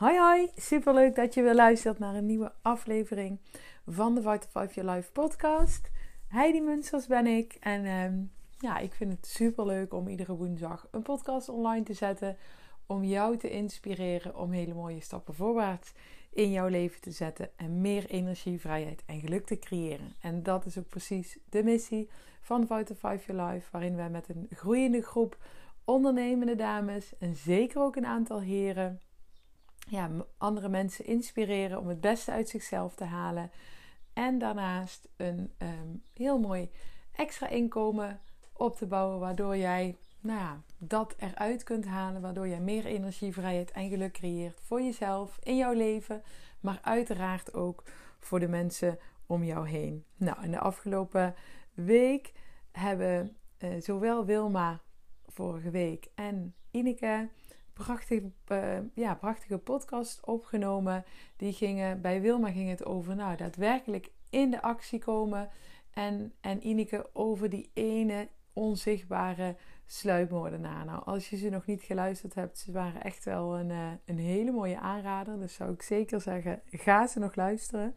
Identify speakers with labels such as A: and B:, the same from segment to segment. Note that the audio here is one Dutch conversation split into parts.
A: Hoi hoi, superleuk dat je weer luistert naar een nieuwe aflevering van de Vital 5 Your Life podcast. Heidi Munsters ben ik en ehm, ja, ik vind het superleuk om iedere woensdag een podcast online te zetten om jou te inspireren om hele mooie stappen voorwaarts in jouw leven te zetten en meer energie, vrijheid en geluk te creëren. En dat is ook precies de missie van Vital 5 Your Life, waarin wij met een groeiende groep ondernemende dames en zeker ook een aantal heren ja, andere mensen inspireren om het beste uit zichzelf te halen. En daarnaast een ehm, heel mooi extra inkomen op te bouwen, waardoor jij nou ja, dat eruit kunt halen, waardoor jij meer energie, vrijheid en geluk creëert voor jezelf, in jouw leven, maar uiteraard ook voor de mensen om jou heen. Nou, in de afgelopen week hebben uh, zowel Wilma vorige week en Ineke prachtige, uh, ja, prachtige podcast opgenomen. Die gingen, bij Wilma ging het over nou, daadwerkelijk in de actie komen. En, en Ineke over die ene onzichtbare sluipmoordenaar. Nou, als je ze nog niet geluisterd hebt, ze waren echt wel een, uh, een hele mooie aanrader. Dus zou ik zeker zeggen, ga ze nog luisteren.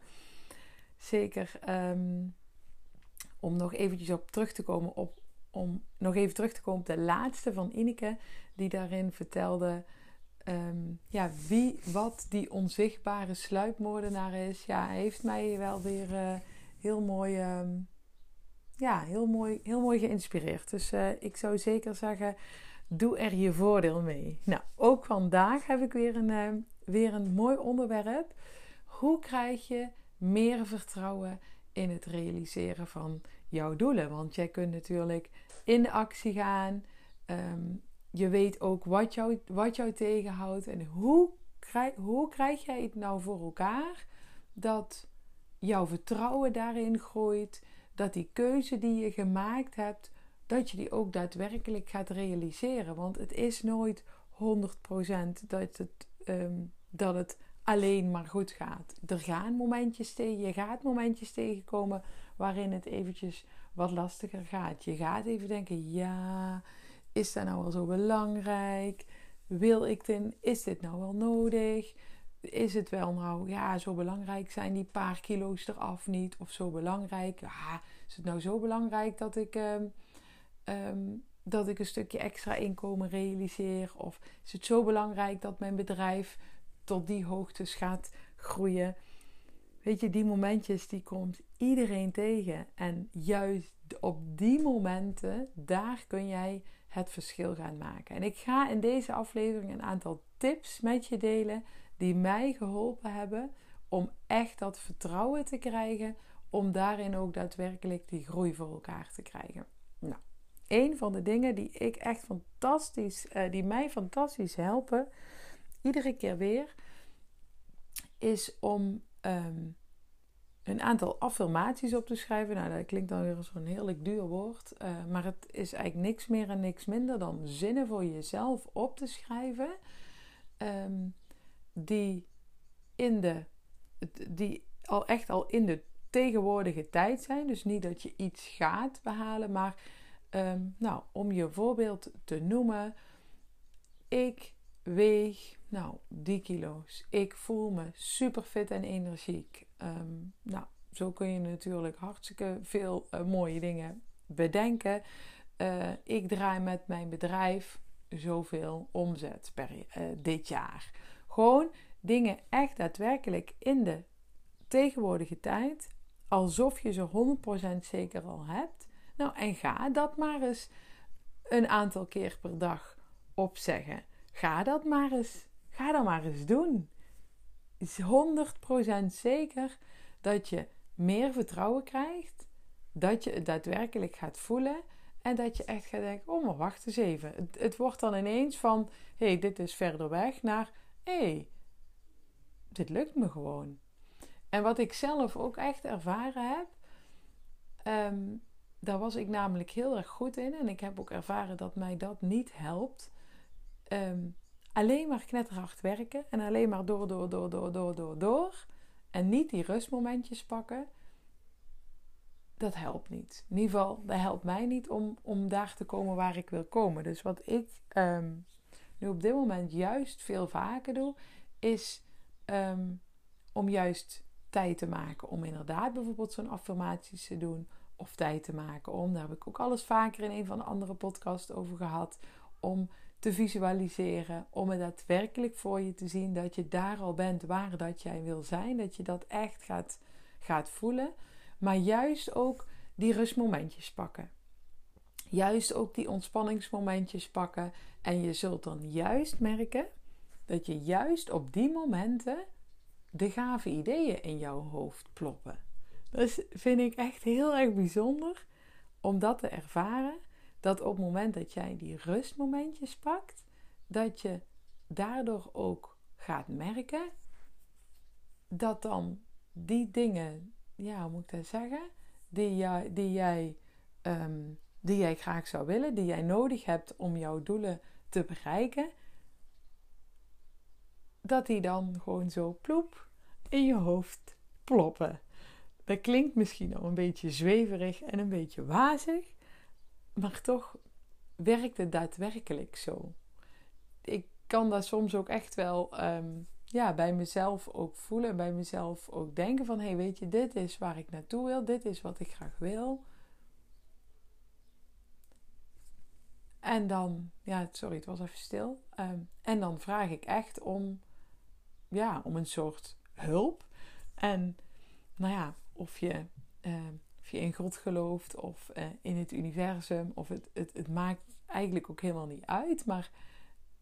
A: Zeker um, om nog eventjes op terug te komen op om nog even terug te komen op de laatste van Ineke, die daarin vertelde um, ja, wie, wat die onzichtbare sluipmoordenaar is. Ja, heeft mij wel weer uh, heel mooi, um, ja, heel mooi, heel mooi geïnspireerd. Dus uh, ik zou zeker zeggen, doe er je voordeel mee. Nou, ook vandaag heb ik weer een, uh, weer een mooi onderwerp. Hoe krijg je meer vertrouwen in het realiseren van jouw doelen? Want jij kunt natuurlijk in actie gaan. Um, je weet ook wat jou, wat jou tegenhoudt. En hoe krijg, hoe krijg jij het nou voor elkaar dat jouw vertrouwen daarin groeit. Dat die keuze die je gemaakt hebt, dat je die ook daadwerkelijk gaat realiseren. Want het is nooit 100% dat het, um, dat het alleen maar goed gaat. Er gaan momentjes tegen, je gaat momentjes tegenkomen waarin het eventjes wat lastiger gaat. Je gaat even denken: ja, is dat nou wel zo belangrijk? Wil ik dit? Is dit nou wel nodig? Is het wel nou, ja, zo belangrijk zijn die paar kilo's eraf niet? Of zo belangrijk? Ja, is het nou zo belangrijk dat ik, um, um, dat ik een stukje extra inkomen realiseer? Of is het zo belangrijk dat mijn bedrijf tot die hoogtes gaat groeien? Weet je, die momentjes die komt iedereen tegen. En juist op die momenten, daar kun jij het verschil gaan maken. En ik ga in deze aflevering een aantal tips met je delen die mij geholpen hebben om echt dat vertrouwen te krijgen, om daarin ook daadwerkelijk die groei voor elkaar te krijgen. Nou, een van de dingen die ik echt fantastisch, uh, die mij fantastisch helpen, iedere keer weer, is om um, een aantal affirmaties op te schrijven. Nou, dat klinkt dan weer als een heerlijk duur woord. Uh, maar het is eigenlijk niks meer en niks minder dan zinnen voor jezelf op te schrijven. Um, die, in de, die al echt al in de tegenwoordige tijd zijn. Dus niet dat je iets gaat behalen, maar um, nou, om je voorbeeld te noemen. Ik weeg, nou, die kilo's. Ik voel me super fit en energiek. Um, nou, zo kun je natuurlijk hartstikke veel uh, mooie dingen bedenken. Uh, ik draai met mijn bedrijf zoveel omzet per uh, dit jaar. Gewoon dingen echt daadwerkelijk in de tegenwoordige tijd, alsof je ze 100% zeker al hebt. Nou, en ga dat maar eens een aantal keer per dag opzeggen. Ga dat maar eens, ga dat maar eens doen. Is 100% zeker dat je meer vertrouwen krijgt, dat je het daadwerkelijk gaat voelen En dat je echt gaat denken: oh, maar wacht eens even. Het, het wordt dan ineens van: hé, hey, dit is verder weg, naar hé, hey, dit lukt me gewoon. En wat ik zelf ook echt ervaren heb, um, daar was ik namelijk heel erg goed in. En ik heb ook ervaren dat mij dat niet helpt. Ehm, alleen maar knetterhard werken en alleen maar door, door, door, door, door, door, door. En niet die rustmomentjes pakken. Dat helpt niet. In ieder geval, dat helpt mij niet om, om daar te komen waar ik wil komen. Dus wat ik ehm, nu op dit moment juist veel vaker doe, is om juist tijd te maken om inderdaad bijvoorbeeld zo'n affirmaties te doen. Of tijd te maken om, daar heb ik ook alles vaker in een van de andere podcasts over gehad. Om te visualiseren, om het daadwerkelijk voor je te zien dat je daar al bent waar dat jij wil zijn. Dat je dat echt gaat, gaat voelen. Maar juist ook die rustmomentjes pakken. Juist ook die ontspanningsmomentjes pakken. En je zult dan juist merken dat je juist op die momenten de gave ideeën in jouw hoofd ploppen. Dat vind ik echt heel erg bijzonder om dat te ervaren. Dat op het moment dat jij die rustmomentjes pakt, dat je daardoor ook gaat merken dat dan die dingen, ja, hoe moet ik dat zeggen, die, jij, die, jij, ehm, die jij graag zou willen, die jij nodig hebt om jouw doelen te bereiken, dat die dan gewoon zo ploep in je hoofd ploppen. Dat klinkt misschien al een beetje zweverig en een beetje wazig, maar toch werkt het daadwerkelijk zo. Ik kan dat soms ook echt wel ehm, ja, bij mezelf ook voelen, bij mezelf ook denken van hé hey, weet je, dit is waar ik naartoe wil, dit is wat ik graag wil. En dan, ja, sorry, het was even stil. Ehm, en dan vraag ik echt om, ja, om een soort hulp. En nou ja, of je, of je in God gelooft of uh, in het universum, of het, het, het maakt eigenlijk ook helemaal niet uit. Maar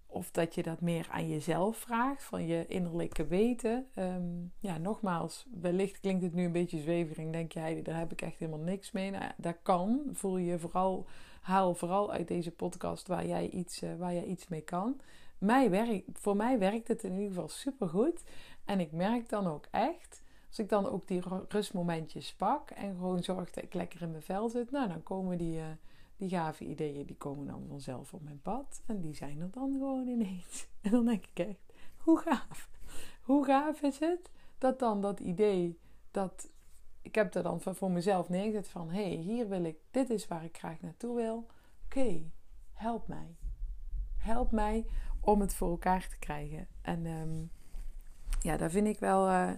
A: of dat je dat meer aan jezelf vraagt, van je innerlijke weten. Um, ja, nogmaals, wellicht klinkt het nu een beetje zweverig. Denk jij, daar heb ik echt helemaal niks mee. Nou, dat kan. Voel je vooral, haal vooral uit deze podcast waar jij iets, uh, waar jij iets mee kan. Mij werkt, voor mij werkt het in ieder geval super goed. En ik merk dan ook echt, als ik dan ook die rustmomentjes pak en gewoon zorg dat ik lekker in mijn vel zit, nou dan komen die, uh, die gave ideeën, die komen dan vanzelf op mijn pad. En die zijn er dan gewoon ineens. En dan denk ik echt, hoe gaaf. Hoe gaaf is het dat dan dat idee, dat ik heb er dan voor mezelf neergezet van, hé, hey, hier wil ik, dit is waar ik graag naartoe wil. Oké, help mij. Help mij om het voor elkaar te krijgen. En um, ja, dat vind ik wel, uh,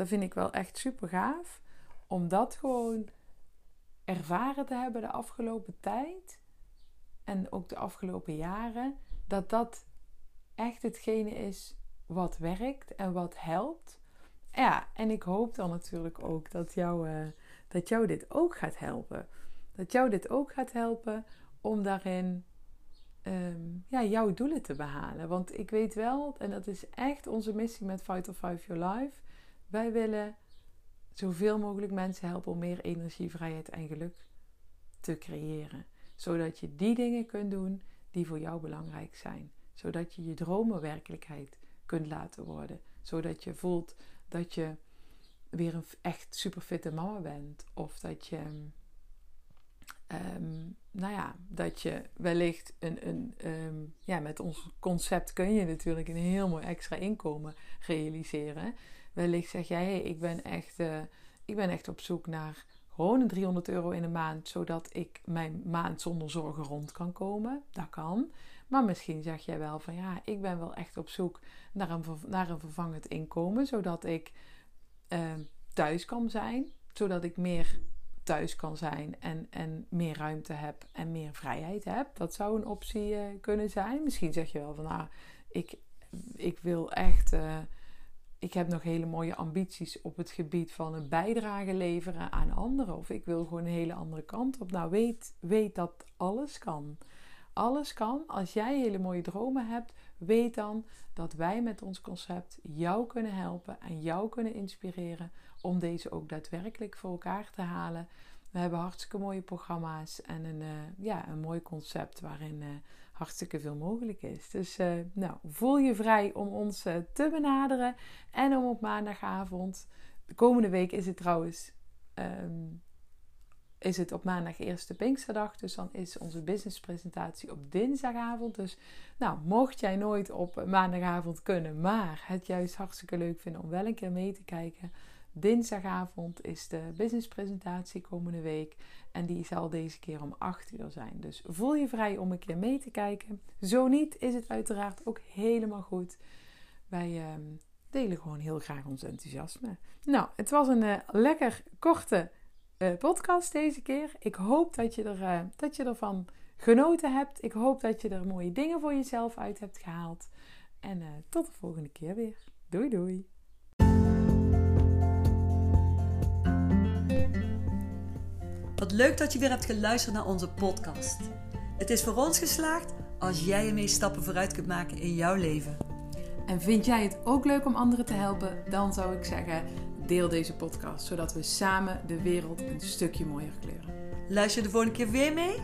A: dat vind ik wel echt super gaaf. Om dat gewoon ervaren te hebben de afgelopen tijd. En ook de afgelopen jaren. Dat dat echt hetgene is wat werkt en wat helpt. Ja, en ik hoop dan natuurlijk ook dat jou, uh, dat jou dit ook gaat helpen. Dat jou dit ook gaat helpen om daarin Ehm, ja, jouw doelen te behalen. Want ik weet wel, en dat is echt onze missie met Fight or Five Your Life. Wij willen zoveel mogelijk mensen helpen om meer energie, vrijheid en geluk te creëren. Zodat je die dingen kunt doen die voor jou belangrijk zijn. Zodat je je dromen werkelijkheid kunt laten worden. Zodat je voelt dat je weer een echt superfitte mama bent. Of dat je Ehm, nou ja, dat je wellicht een, een ehm, ja, met ons concept kun je natuurlijk een heel mooi extra inkomen realiseren. Wellicht zeg jij, hey, ik, ben echt, uh, ik ben echt op zoek naar gewoon een 300 euro in de maand, zodat ik mijn maand zonder zorgen rond kan komen. Dat kan. Maar misschien zeg jij wel van ja, ik ben wel echt op zoek naar een, naar een vervangend inkomen, zodat ik uh, thuis kan zijn, zodat ik meer thuis kan zijn en, en meer ruimte heb en meer vrijheid heb. Dat zou een optie uh, kunnen zijn. Misschien zeg je wel van nou, ik, ik wil echt. Ik heb nog hele mooie ambities op het gebied van een bijdrage leveren aan anderen. Of ik wil gewoon een hele andere kant op. Nou, weet, weet dat alles kan. Alles kan. Als jij hele mooie dromen hebt, weet dan dat wij met ons concept jou kunnen helpen en jou kunnen inspireren om deze ook daadwerkelijk voor elkaar te halen. We hebben hartstikke mooie programma's en een, ja, een mooi concept waarin hartstikke veel mogelijk is. Dus nou, voel je vrij om ons te benaderen en om op maandagavond. De komende week is het trouwens. Ehm, is het op maandag eerste Pinksterdag. Dus dan is onze businesspresentatie op dinsdagavond. Dus nou, mocht jij nooit op maandagavond kunnen, maar het juist hartstikke leuk vinden om wel een keer mee te kijken. Dinsdagavond is de businesspresentatie komende week. En die zal deze keer om 8 uur zijn. Dus voel je vrij om een keer mee te kijken. Zo niet, is het uiteraard ook helemaal goed. Wij ehm, delen gewoon heel graag ons enthousiasme. Nou, het was een uh, lekker korte uh, podcast deze keer. Ik hoop dat je, er, uh, dat je ervan genoten hebt. Ik hoop dat je er mooie dingen voor jezelf uit hebt gehaald. En tot de volgende keer weer. Doei doei.
B: Wat leuk dat je weer hebt geluisterd naar onze podcast. Het is voor ons geslaagd als jij ermee stappen vooruit kunt maken in jouw leven.
A: En vind jij het ook leuk om anderen te helpen? Dan zou ik zeggen deel deze podcast, zodat we samen de wereld een stukje mooier kleuren.
B: Luister de volgende keer weer mee?